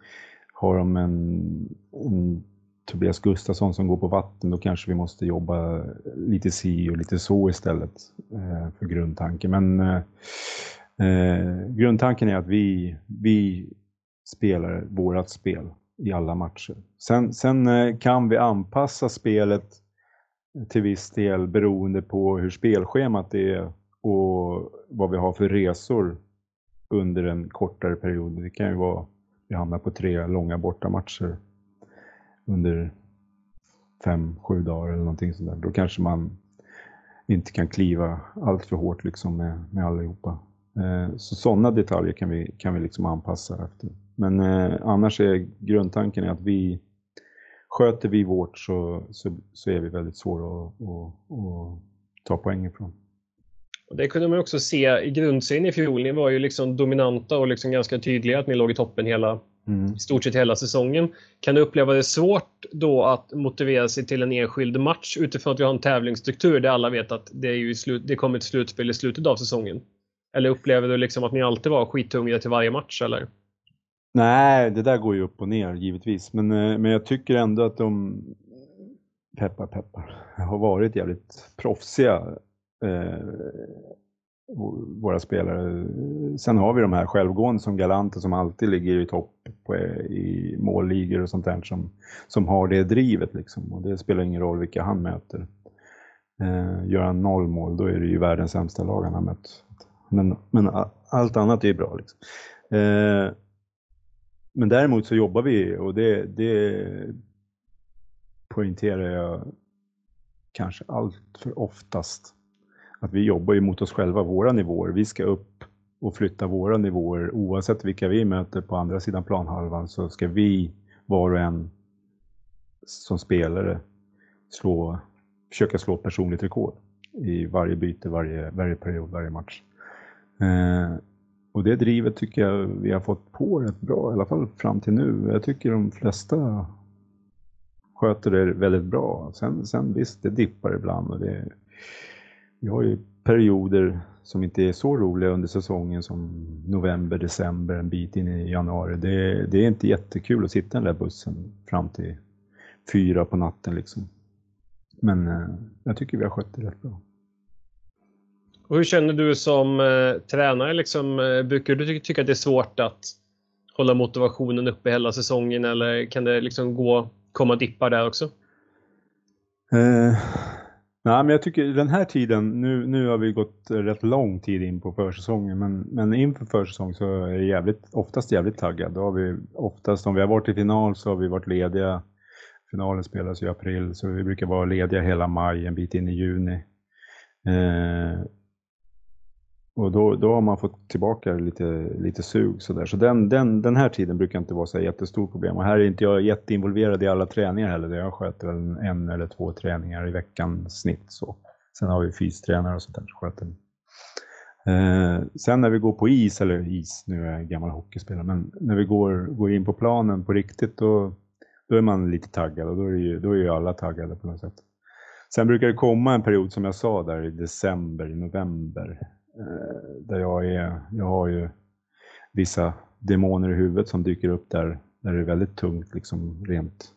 har de en, en Tobias Gustafsson som går på vatten, då kanske vi måste jobba lite si och lite så istället eh, för grundtanken. Men eh, eh grundtanken är att vi, vi spelar vårat spel i alla matcher. Sen, sen eh, kan vi anpassa spelet till viss del beroende på hur spelschemat är och vad vi har för resor under en kortare period. Det kan ju vara, vi hamnar på tre långa bortamatcher under fem, sju dagar eller någonting sånt där. Då kanske man inte kan kliva allt för hårt liksom med, med allihopa. Eh, så sådana detaljer kan vi, kan vi liksom anpassa efter. Men eh, annars är grundtanken är att vi sköter vi vårt så, så, så är vi väldigt svåra att, att, att ta poäng ifrån. Det kunde man också se i grundserien i fjol. Ni var ju liksom dominanta och liksom ganska tydliga att ni låg i toppen hela, mm. i stort sett hela säsongen. Kan du uppleva det svårt då att motivera sig till en enskild match utifrån att vi har en tävlingsstruktur där alla vet att det, är ju slut, det kommer ett slutspel i slutet av säsongen? Eller upplever du liksom att ni alltid var skithungriga till varje match? Eller? Nej, det där går ju upp och ner givetvis. Men, eh, men jag tycker ändå att de, peppar peppar, har varit jävligt proffsiga. Eh, våra spelare. Sen har vi de här självgående som Galante som alltid ligger i topp på, i målligor och sånt där som, som har det drivet liksom. Och det spelar ingen roll vilka han möter. Eh, gör han noll mål då är det ju världens sämsta lag han har mött. Men, men allt annat är ju bra liksom. Eh, men däremot så jobbar vi och det, det poängterar jag kanske allt för oftast. Att vi jobbar ju mot oss själva, våra nivåer. Vi ska upp och flytta våra nivåer. Oavsett vilka vi möter på andra sidan planhalvan så ska vi var och en som spelare slå, försöka slå personligt rekord i varje byte, varje, varje period, varje match. Eh, och det drivet tycker jag vi har fått på rätt bra, i alla fall fram till nu. Jag tycker de flesta sköter det väldigt bra. Sen, sen visst, det dippar ibland och det, vi har ju perioder som inte är så roliga under säsongen som november, december, en bit in i januari. Det, det är inte jättekul att sitta i den där bussen fram till fyra på natten liksom. Men eh, jag tycker vi har skött det rätt bra. Och hur känner du som eh, tränare? Liksom, eh, brukar du ty tycka att det är svårt att hålla motivationen uppe hela säsongen eller kan det liksom gå, komma dippar där också? Eh, nej, men jag tycker den här tiden, nu, nu har vi gått rätt lång tid in på försäsongen, men, men inför försäsong så är jag jävligt, oftast jävligt taggad. Då har vi oftast, om vi har varit i final så har vi varit lediga. Finalen spelas i april, så vi brukar vara lediga hela maj, en bit in i juni. Eh, och då, då har man fått tillbaka lite, lite sug sådär. Så den, den, den här tiden brukar inte vara så jättestort problem. Och här är inte jag jätteinvolverad i alla träningar heller. Jag sköter en, en eller två träningar i veckan snitt. Så. Sen har vi fystränare och sånt där som sköter eh, Sen när vi går på is, eller is, nu är jag gammal hockeyspelare, men när vi går, går in på planen på riktigt då, då är man lite taggad och då är, ju, då är ju alla taggade på något sätt. Sen brukar det komma en period som jag sa där i december, i november där jag är, jag har ju vissa demoner i huvudet som dyker upp där, där det är väldigt tungt liksom rent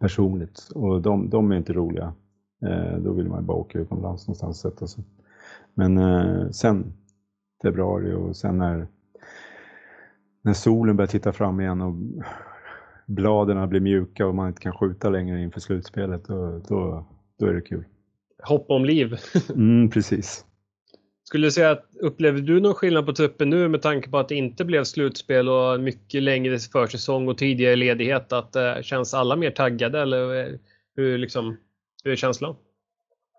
personligt. Och de, de är inte roliga. Eh, då vill man bara åka utomlands någonstans och sätta sig. Men eh, sen februari och sen när, när solen börjar titta fram igen och bladen blir mjuka och man inte kan skjuta längre inför slutspelet, då, då, då är det kul. Hopp om liv. mm, precis. Skulle du säga att upplever du någon skillnad på truppen nu med tanke på att det inte blev slutspel och mycket längre försäsong och tidigare ledighet? Att eh, känns alla mer taggade eller eh, hur, liksom, hur är känslan?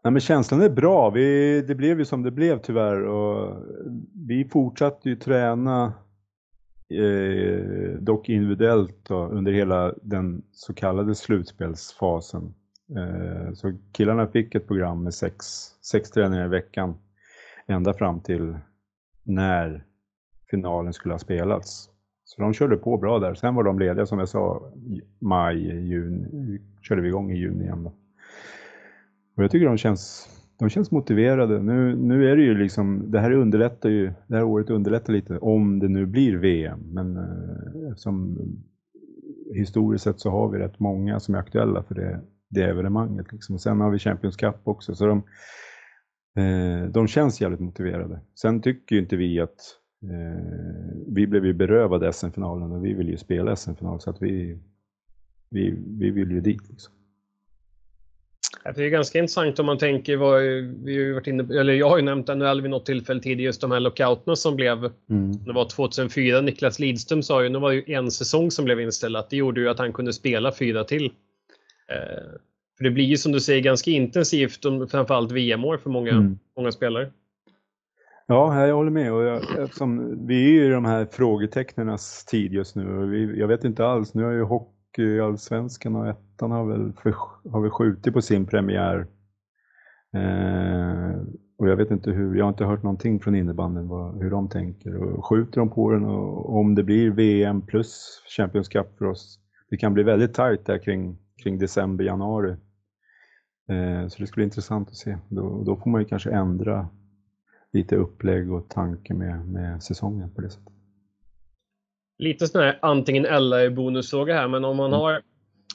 Nej men känslan är bra. Vi, det blev ju som det blev tyvärr och vi fortsatte ju träna eh, dock individuellt då, under hela den så kallade slutspelsfasen. Eh, så killarna fick ett program med sex, sex träningar i veckan ända fram till när finalen skulle ha spelats. Så de körde på bra där. Sen var de lediga som jag sa, maj, juni, körde vi igång i juni igen. Då. Och jag tycker de känns, de känns motiverade. Nu, nu är det ju liksom, det här underlättar ju, det här året underlättar lite om det nu blir VM. Men eh, eftersom historiskt sett så har vi rätt många som är aktuella för det, det evenemanget. Liksom. Och sen har vi Champions Cup också. Så de, de känns jävligt motiverade. Sen tycker ju inte vi att eh, vi blev ju berövade SM-finalen och vi vill ju spela SM-final så att vi, vi, vi vill ju dit. Liksom. Det är ganska intressant om man tänker, vad, vi har varit inne, eller jag har ju nämnt NHL vid något tillfälle tidigare, just de här lockouterna som blev, mm. det var 2004, Niklas Lidström sa ju, det var ju en säsong som blev inställd, det gjorde ju att han kunde spela fyra till. För det blir ju som du säger ganska intensivt, framförallt VM-år för många, mm. många spelare. Ja, jag håller med. Och jag, vi är ju i de här frågetecknens tid just nu. Vi, jag vet inte alls, nu har ju Hockeyallsvenskan och ettan har väl, för, har väl skjutit på sin premiär. Eh, och jag vet inte hur, jag har inte hört någonting från innebanden vad, hur de tänker. Och skjuter de på den och om det blir VM plus Champions Cup för oss, det kan bli väldigt tajt där kring, kring december, januari. Eh, så det skulle bli intressant att se. Då, då får man ju kanske ändra lite upplägg och tanke med, med säsongen på det sättet. Lite sån här antingen eller bonusfråga här, men om man, mm. har,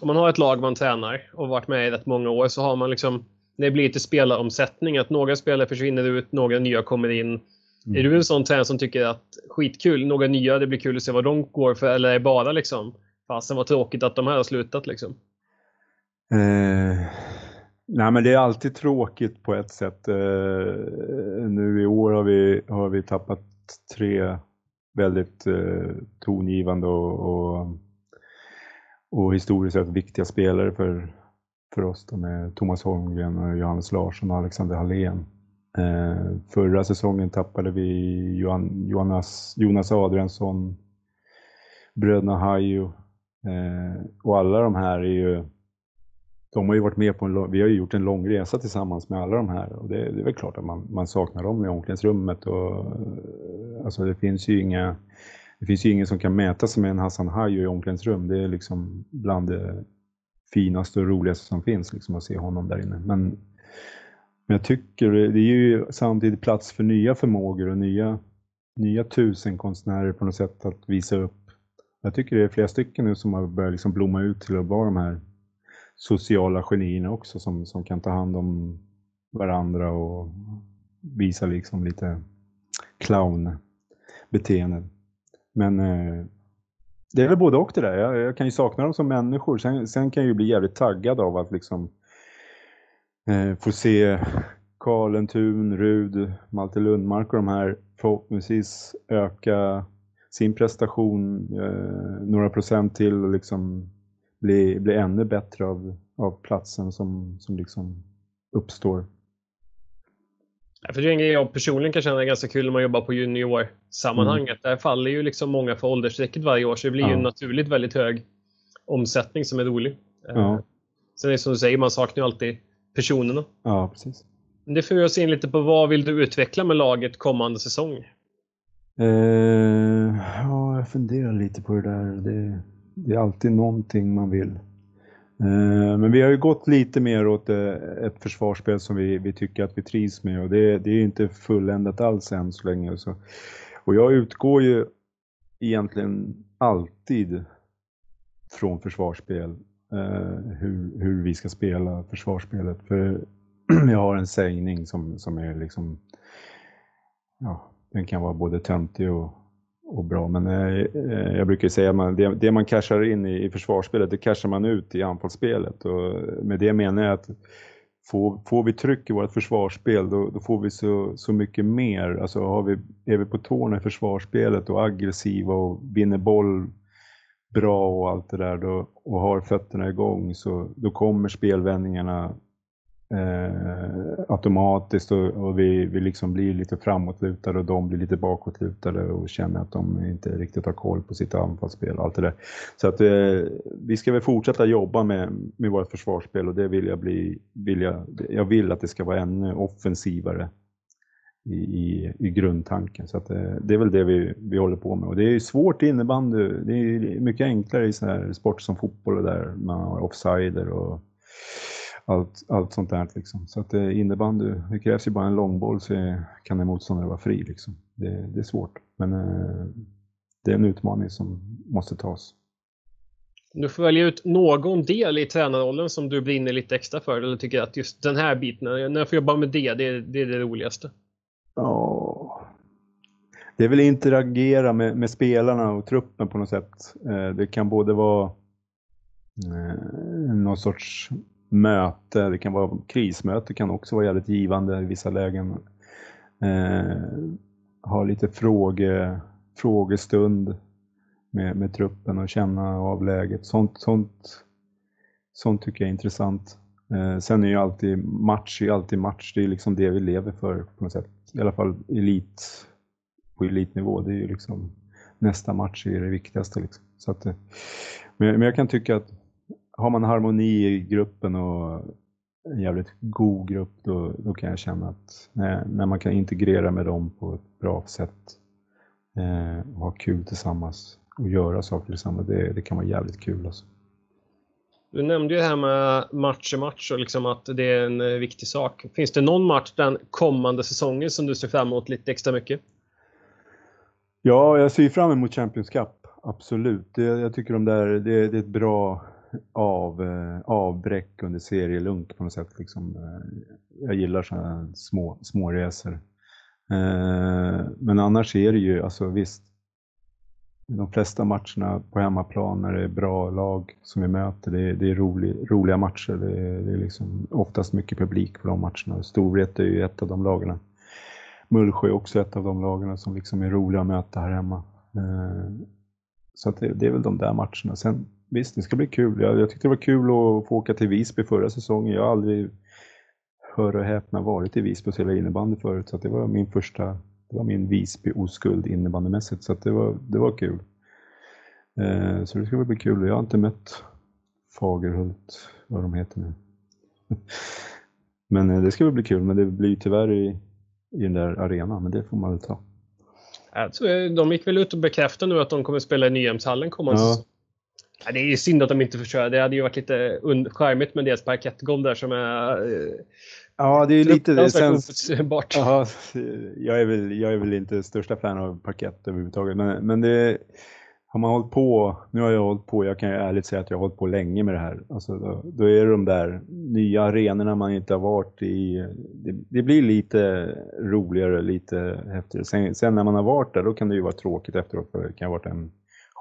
om man har ett lag man tränar och varit med i rätt många år så har man liksom, det blir lite spelaromsättning, att några spelare försvinner ut, några nya kommer in. Mm. Är du en sån tränare som tycker att skitkul, några nya, det blir kul att se vad de går för, eller är det bara liksom, fasen vad tråkigt att de här har slutat liksom? Eh, Nej, men det är alltid tråkigt på ett sätt. Eh, nu i år har vi, har vi tappat tre väldigt eh, tongivande och, och, och historiskt sett viktiga spelare för, för oss. De är Thomas Holmgren, och Johannes Larsson och Alexander Hallén. Eh, förra säsongen tappade vi Johan, Jonas, Jonas Adriansson, bröderna Hajo eh, och alla de här är ju de har ju varit med på en, vi har ju gjort en lång resa tillsammans med alla de här och det, det är väl klart att man, man saknar dem i omklädningsrummet och alltså det finns ju inga det finns ju ingen som kan mäta sig med en Hassan Hajo i omklädningsrum. Det är liksom bland det finaste och roligaste som finns liksom att se honom där inne. Men Men jag tycker det är ju samtidigt plats för nya förmågor och nya, nya tusen konstnärer på något sätt att visa upp. Jag tycker det är flera stycken nu som har börjat liksom blomma ut till att vara de här sociala genierna också som, som kan ta hand om varandra och visa liksom lite clownbeteenden. Men eh, det är väl både och det där. Jag, jag, kan ju sakna dem som människor. Sen, sen kan jag ju bli jävligt taggad av att liksom eh, få se Karlen Thun, Rud, Malte Lundmark och de här förhoppningsvis öka sin prestation eh, några procent till och liksom bli, bli ännu bättre av, av platsen som, som liksom uppstår. För det är en grej jag personligen kan känna är ganska kul när man jobbar på juniorsammanhanget. Mm. Där faller ju liksom många för åldersstrecket varje år så det blir ja. ju naturligt väldigt hög omsättning som är rolig. Ja. Eh, sen är det som du säger, man saknar ju alltid personerna. Ja, precis. Det för oss in lite på vad vill du utveckla med laget kommande säsong? Eh, ja, jag funderar lite på det där. Det, det är alltid någonting man vill. Eh, men vi har ju gått lite mer åt eh, ett försvarsspel som vi, vi tycker att vi trivs med och det, det är inte fulländat alls än så länge. Så. Och jag utgår ju egentligen alltid från försvarsspel, eh, hur, hur vi ska spela försvarsspelet. För jag har en sägning som, som är liksom, ja, den kan vara både töntig och, och bra. Men eh, eh jag brukar säga att det, det, man cashar in i, i försvarsspelet, det cashar man ut i anfallsspelet. Och med det menar jag att får, får vi tryck i vårt försvarsspel, då, då, får vi så, så mycket mer. Alltså har vi, är vi på tårna i försvarsspelet och aggressiva och vinner boll bra och allt det där då, och har fötterna igång så då kommer spelvändningarna eh, automatiskt och, och, vi, vi liksom blir lite framåtlutade och de blir lite bakåtlutade och känner att de inte riktigt har koll på sitt anfallsspel och allt det där. Så att eh, vi ska väl fortsätta jobba med, med vårt försvarsspel och det vill jag bli, vill jag, jag vill att det ska vara ännu offensivare i, i, i grundtanken. Så att, eh, det är väl det vi, vi håller på med. Och det är svårt i innebandy. Det är mycket enklare i sådana här sport som fotboll där man har offsider och allt, allt sånt där. Liksom. Så att det innebandy, det krävs ju bara en långboll så kan en motståndare vara fri. Liksom. Det, det är svårt, men eh, det är en utmaning som måste tas. Du får välja ut någon del i tränarrollen som du brinner lite extra för eller tycker att just den här biten, när jag får jobba med det, det, det är det roligaste. Ja, det är väl interagera med, med spelarna och truppen på något sätt. Eh, det kan både vara eh, någon sorts möte, det kan vara krismöte, kan också vara jävligt givande i vissa lägen. Eh, ha lite fråge, frågestund med, med truppen och känna av läget. Sånt, sånt, sånt tycker jag är intressant. Eh, sen är ju alltid match, är alltid match, det är liksom det vi lever för på något sätt. I alla fall elit, på elitnivå, det är ju liksom nästa match är det viktigaste. Liksom. Så att, eh, men, men jag kan tycka att har man harmoni i gruppen och en jävligt god grupp, då, då kan jag känna att när, när man kan integrera med dem på ett bra sätt eh, och ha kul tillsammans och göra saker tillsammans, det, det kan vara jävligt kul. Alltså. Du nämnde ju det här med match och match och liksom att det är en eh, viktig sak. Finns det någon match den kommande säsongen som du ser fram emot lite extra mycket? Ja, jag ser fram emot Champions Cup. Absolut. Det, jag tycker de där, det, det är ett bra av, eh, avbräck under serielunk på något sätt. Liksom. Eh, jag gillar sådana små, små resor. Eh, men annars är det ju, alltså visst, de flesta matcherna på hemmaplan när det är bra lag som vi möter, det är, det är rolig, roliga matcher. Det är, det är liksom oftast mycket publik på de matcherna. Storvreta är ju ett av de lagarna. Mullsjö är också ett av de lagarna som liksom är roliga att möta här hemma. Eh, så det, det, är väl de där matcherna. Sen visst, det ska bli kul. Jag, jag tyckte det var kul att få åka till Visby förra säsongen. Jag har aldrig, hör och häpna, varit i Visby och spelat innebandy förut. Så det var min första, det var min Visby-oskuld innebandymässigt. Så det, var, det var kul. Eh, så det ska bli kul. Jag har inte mött Fagerhult, vad de heter nu. men eh, det ska väl bli kul, men det blir tyvärr i, i den där arenan, men det får man väl ta. Alltså, de gick väl ut och bekräftade nu att de kommer spela i Nyhemshallen kommande ja. Ja, det är ju synd att de inte får köra. Det hade ju varit lite charmigt med deras parkettgolv där som är Ja, det är lite det. Sen. Aha, jag, är väl, jag är väl inte största fan av parkett överhuvudtaget, men, men det har man hållit på, nu har jag hållit på, jag kan ju ärligt säga att jag har hållit på länge med det här. Alltså då, då är det de där nya arenorna man inte har varit i. Det, det blir lite roligare, lite häftigare. Sen, sen, när man har varit där, då kan det ju vara tråkigt efteråt, för det kan ha varit en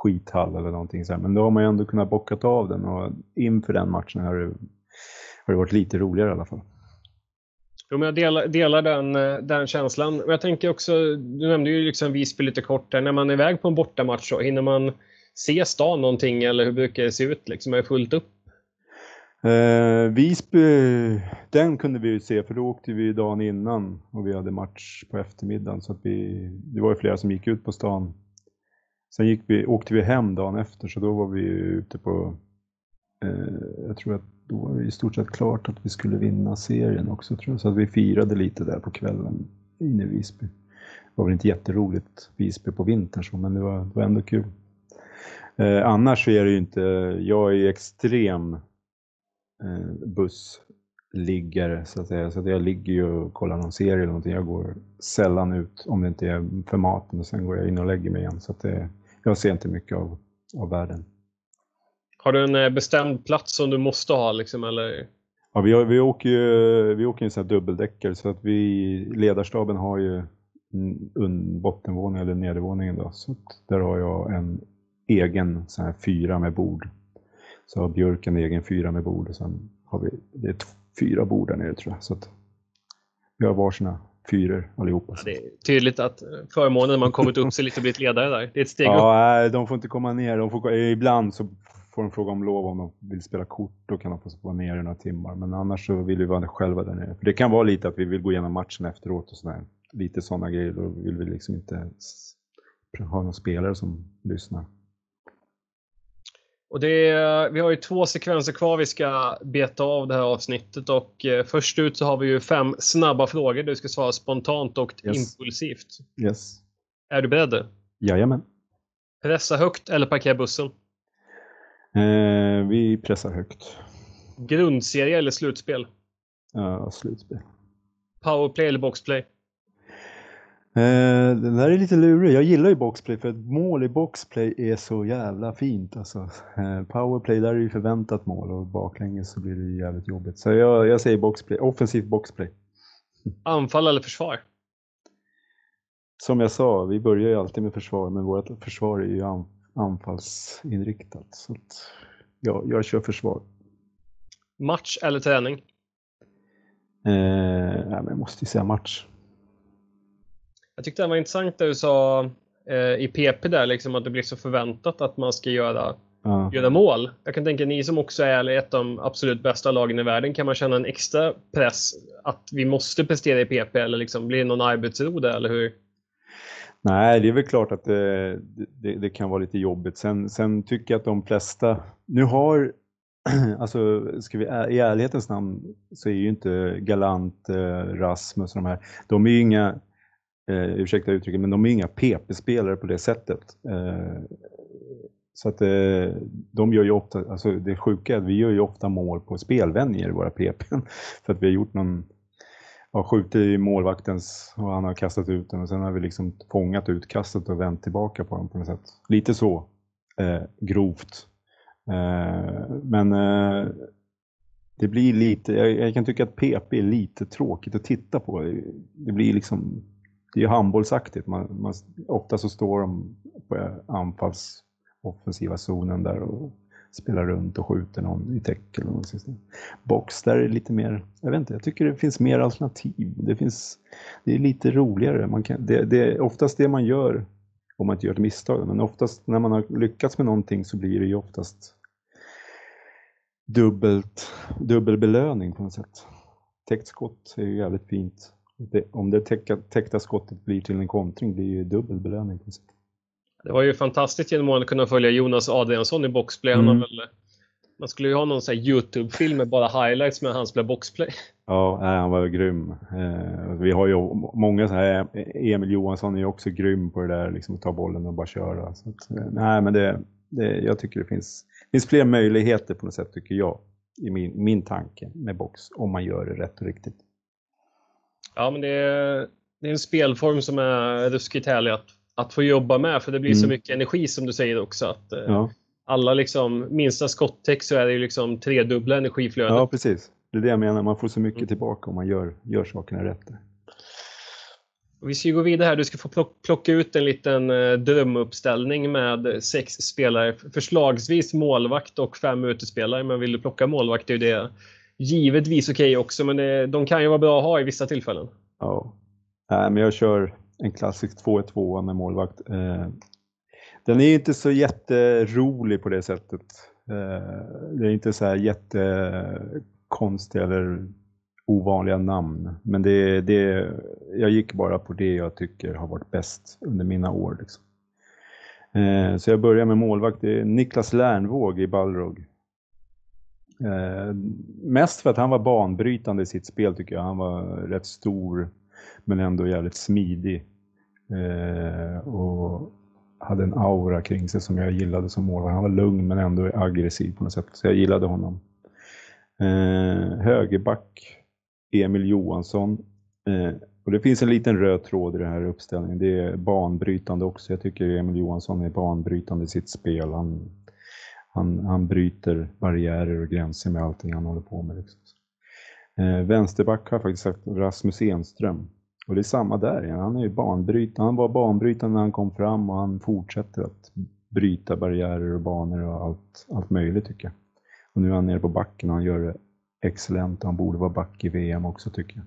skithall eller någonting så här. Men då har man ju ändå kunnat bockat av den och inför den matchen har det, har det varit lite roligare i alla fall. Jo, men jag delar, delar den, eh, den känslan. Och jag tänker också, du nämnde ju liksom Visby lite kort där. När man är iväg på en bortamatch så hinner man se stan någonting eller hur brukar det se ut? Liksom, är det fullt upp? Eh, Visby, den kunde vi ju se för då åkte vi dagen innan och vi hade match på eftermiddagen så att vi, det var ju flera som gick ut på stan. Sen gick vi, åkte vi hem dagen efter så då var vi ute på, eh, jag tror att då var det i stort sett klart att vi skulle vinna serien också tror jag. Så att vi firade lite där på kvällen inne i Visby. Det var väl inte jätteroligt Visby på vintern så, men det var, det var ändå kul. Eh, annars är det ju inte, jag är ju extrem eh, bussliggare så att säga. Så att jag ligger ju och kollar någon serie eller någonting. Jag går sällan ut om det inte är för maten och sen går jag in och lägger mig igen. Så att det, jag ser inte mycket av, av världen. Har du en eh, bestämd plats som du måste ha liksom, eller? Ja, vi, har, vi åker ju vi åker en sån här dubbeldäckare så att vi, ledarstaben har ju en bottenvåning eller nedervåningen då. Så där har jag en egen sån här fyra med bord. Så har Björk en egen fyra med bord och sen har vi, det är fyra bord där nere tror jag. Så att vi har varsina fyror allihopa. Ja, det är tydligt att förmånen man kommit upp sig lite och blivit ledare där. Det är ett steg ja, upp. Nej, de får inte komma ner. De får, ibland så får de fråga om lov om de vill spela kort. Då kan de få vara nere i några timmar. Men annars så vill vi vara själva där nere. För det kan vara lite att vi vill gå igenom matchen efteråt och sådär. Lite sådana grejer. Då vill vi liksom inte ha någon spelare som lyssnar. Och det är, vi har ju två sekvenser kvar vi ska beta av det här avsnittet och eh, först ut så har vi ju fem snabba frågor. Du ska svara spontant och yes. impulsivt. Yes. Är du beredd? Jajamän. Pressa högt eller parkera bussen? Eh, vi pressar högt. Grundserie eller slutspel? Ja, slutspel. Powerplay eller boxplay? Eh, den där är lite lurig. Jag gillar ju boxplay för ett mål i boxplay är så jävla fint. Alltså. Eh, powerplay, där är ju förväntat mål och baklänges så blir det jävligt jobbigt. Så jag, jag säger boxplay, offensivt boxplay. Anfall eller försvar? Som jag sa, vi börjar ju alltid med försvar, men vårt försvar är ju anfall anfallsinriktat. Så att, ja, jag kör försvar. Match eller träning? Eh, jag måste ju säga match. Jag tyckte det var intressant det du sa eh, i PP där, liksom, att det blir så förväntat att man ska göra, ja. göra mål. Jag kan tänka ni som också är ett av de absolut bästa lagen i världen, kan man känna en extra press att vi måste prestera i PP eller liksom, blir det någon arbetsro där, eller hur? Nej, det är väl klart att det, det, det, kan vara lite jobbigt. Sen, sen tycker jag att de flesta, nu har, alltså ska vi, i ärlighetens namn så är ju inte Galant, eh, Rasmus och de här, de är ju inga, eh, ursäkta uttrycket, men de är inga PP-spelare på det sättet. Eh, så att eh, de gör ju ofta, alltså det sjuka är att vi gör ju ofta mål på spelvändningar i våra PP. För att vi har gjort någon har skjutit i målvaktens och han har kastat ut den och sen har vi liksom fångat utkastet och vänt tillbaka på den på något sätt. Lite så eh, grovt. Eh, men eh, det blir lite, jag, jag, kan tycka att PP är lite tråkigt att titta på. Det blir liksom, det är ju handbollsaktigt. Man, man, ofta så står de på anfalls offensiva zonen där och spelar runt och skjuter någon i täckel. Och Box, där är det lite mer, jag vet inte, jag tycker det finns mer alternativ. Det, finns, det är lite roligare. Man kan, det, det är oftast det man gör om man inte gör ett misstag. Men oftast när man har lyckats med någonting så blir det ju oftast dubbelt, dubbel belöning på något sätt. Täckt skott är ju jävligt fint. Det, om det täcka, täckta skottet blir till en kontring blir det ju dubbel belöning. Det var ju fantastiskt genom att kunna följa Jonas Adriansson i boxplay. Mm. Väl, man skulle ju ha någon Youtube-film med bara highlights med hans boxplay. Ja, han var grym. Eh, vi har ju många så här, Emil Johansson är ju också grym på det där, liksom att ta bollen och bara köra. Så att, eh, nej, men det, det, jag tycker det finns, finns fler möjligheter på något sätt, tycker jag, i min, min tanke med box, om man gör det rätt och riktigt. Ja, men det är, det är en spelform som är ruskigt härlig att, att få jobba med för det blir mm. så mycket energi som du säger också. Att, eh, ja. Alla liksom, minsta skottäck så är det ju liksom tredubbla energiflödet. Ja, precis. Det är det jag menar, man får så mycket mm. tillbaka om man gör, gör sakerna rätt. Vi ska gå vidare här. Du ska få plocka ut en liten eh, drömuppställning med sex spelare. Förslagsvis målvakt och fem utespelare. Men vill du plocka målvakt är det givetvis okej okay också. Men det, de kan ju vara bra att ha i vissa tillfällen. Ja, äh, men jag kör en klassisk 2-2 med målvakt. Eh, den är inte så jätterolig på det sättet. Eh, det är inte så här jättekonstiga eller ovanliga namn. Men det, det, jag gick bara på det jag tycker har varit bäst under mina år. Liksom. Eh, så jag börjar med målvakt. Det är Niklas Lernvåg i Balrog. Eh, mest för att han var banbrytande i sitt spel tycker jag. Han var rätt stor men ändå jävligt smidig. Eh, och hade en aura kring sig som jag gillade som målvakt. Han var lugn men ändå aggressiv på något sätt. Så jag gillade honom. Eh, högerback Emil Johansson. Eh, och det finns en liten röd tråd i den här uppställningen. Det är banbrytande också. Jag tycker Emil Johansson är banbrytande i sitt spel. Han, han, han bryter barriärer och gränser med allting han håller på med. Liksom. Eh, vänsterback har faktiskt sagt Rasmus Enström. Och det är samma där. Han är banbrytande. Han var banbrytande när han kom fram och han fortsätter att bryta barriärer och banor och allt, allt möjligt tycker jag. Och nu är han nere på backen och han gör det excellent. och Han borde vara back i VM också tycker jag.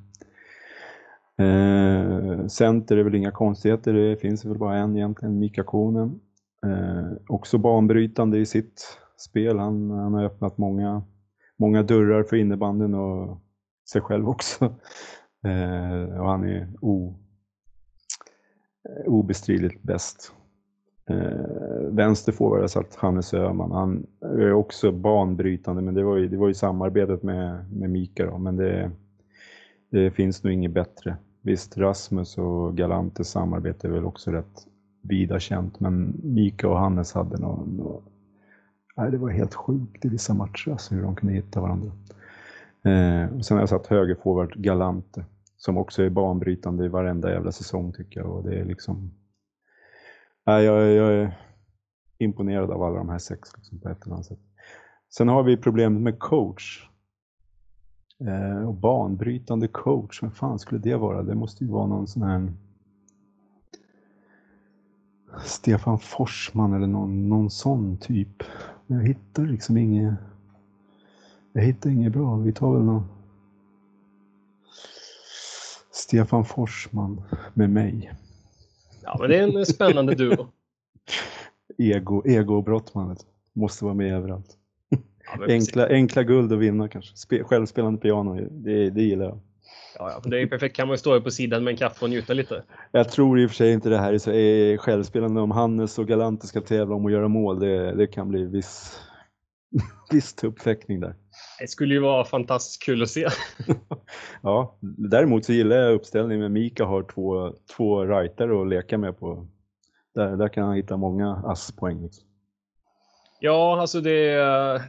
Eh, center är väl inga konstigheter, det finns väl bara en egentligen, Mika Konen. Eh, också banbrytande i sitt spel. Han, han har öppnat många, många dörrar för innebanden och sig själv också. Eh, och han är o, eh, obestridligt bäst. Eh, vänsterforward har satt Hannes Öhman. Han är också banbrytande men det var ju, det var ju samarbetet med, med Mika då, men det, det finns nog inget bättre. Visst, Rasmus och Galantes samarbete är väl också rätt vida känt men Mika och Hannes hade någon... någon nej, det var helt sjukt i vissa matcher alltså, hur de kunde hitta varandra. Eh, och sen har jag satt högerforward Galante som också är banbrytande i varenda jävla säsong tycker jag. Och det är liksom Nej, jag, jag är imponerad av alla de här sex liksom, på ett eller annat sätt. Sen har vi problemet med coach. Eh, och banbrytande coach, vem fan skulle det vara? Det måste ju vara någon sån här Stefan Forsman eller någon, någon sån typ. Men jag hittar liksom inget. Jag hittar inget bra. Vi tar väl någon Stefan Forsman med mig. Ja, men det är en spännande duo. Ego, ego och Brottman måste vara med överallt. Ja, enkla, enkla guld att vinna kanske. Spe, självspelande piano, det, det gillar jag. Ja, ja, det är perfekt. Kan man stå på sidan med en kaffe och njuta lite. Jag tror i och för sig inte det här är så är självspelande. Om Hannes och Galante ska tävla om att göra mål, det, det kan bli viss, viss tuppfäktning där. Det skulle ju vara fantastiskt kul att se. ja, däremot så gillar jag uppställningen med Mika har två, två rightare att leka med på. Där, där kan han hitta många asspoäng. Liksom. Ja, alltså det,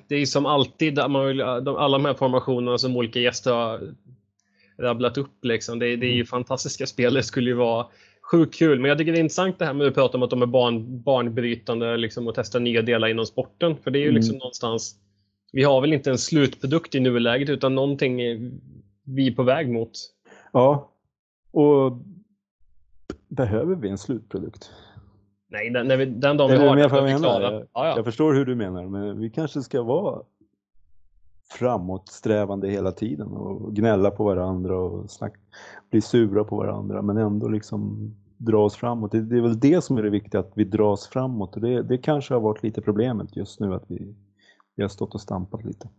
det är som alltid, man vill, alla de här formationerna som olika gäster har rabblat upp. Liksom. Det, det är ju mm. fantastiska spel. Det skulle ju vara sjukt kul. Men jag tycker det är intressant det här med att prata om att de är barn, barnbrytande liksom, och testa nya delar inom sporten. För det är ju liksom mm. någonstans vi har väl inte en slutprodukt i nuläget utan någonting vi är på väg mot. Ja, och behöver vi en slutprodukt? Nej, den, när vi, den dagen vi har den, är vi klara. Jag, ja, ja. jag förstår hur du menar, men vi kanske ska vara framåtsträvande hela tiden och gnälla på varandra och snack, bli sura på varandra men ändå liksom dra oss framåt. Det, det, är väl det som är det viktiga, att vi dras framåt och det, det kanske har varit lite problemet just nu att vi vi har stått och stampat lite.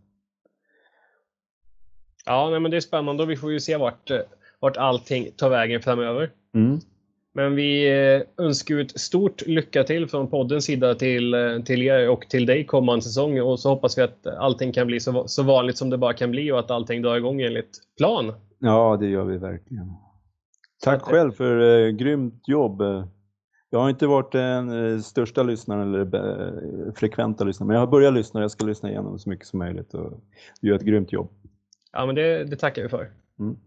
Ja, nej, men det är spännande och vi får ju se vart, eh, vart allting tar vägen framöver. Mm. Men vi eh, önskar ett stort lycka till från poddens sida till, eh, till er och till dig kommande säsong och så hoppas vi att allting kan bli så, så vanligt som det bara kan bli och att allting drar igång enligt plan. Ja, det gör vi verkligen. Tack själv för eh, grymt jobb. Jag har inte varit den eh, största lyssnaren eller eh, frekventa lyssnaren, men jag har börjat lyssna och jag ska lyssna igenom så mycket som möjligt och du gör ett grymt jobb. Ja, men det, det tackar vi för. Mm.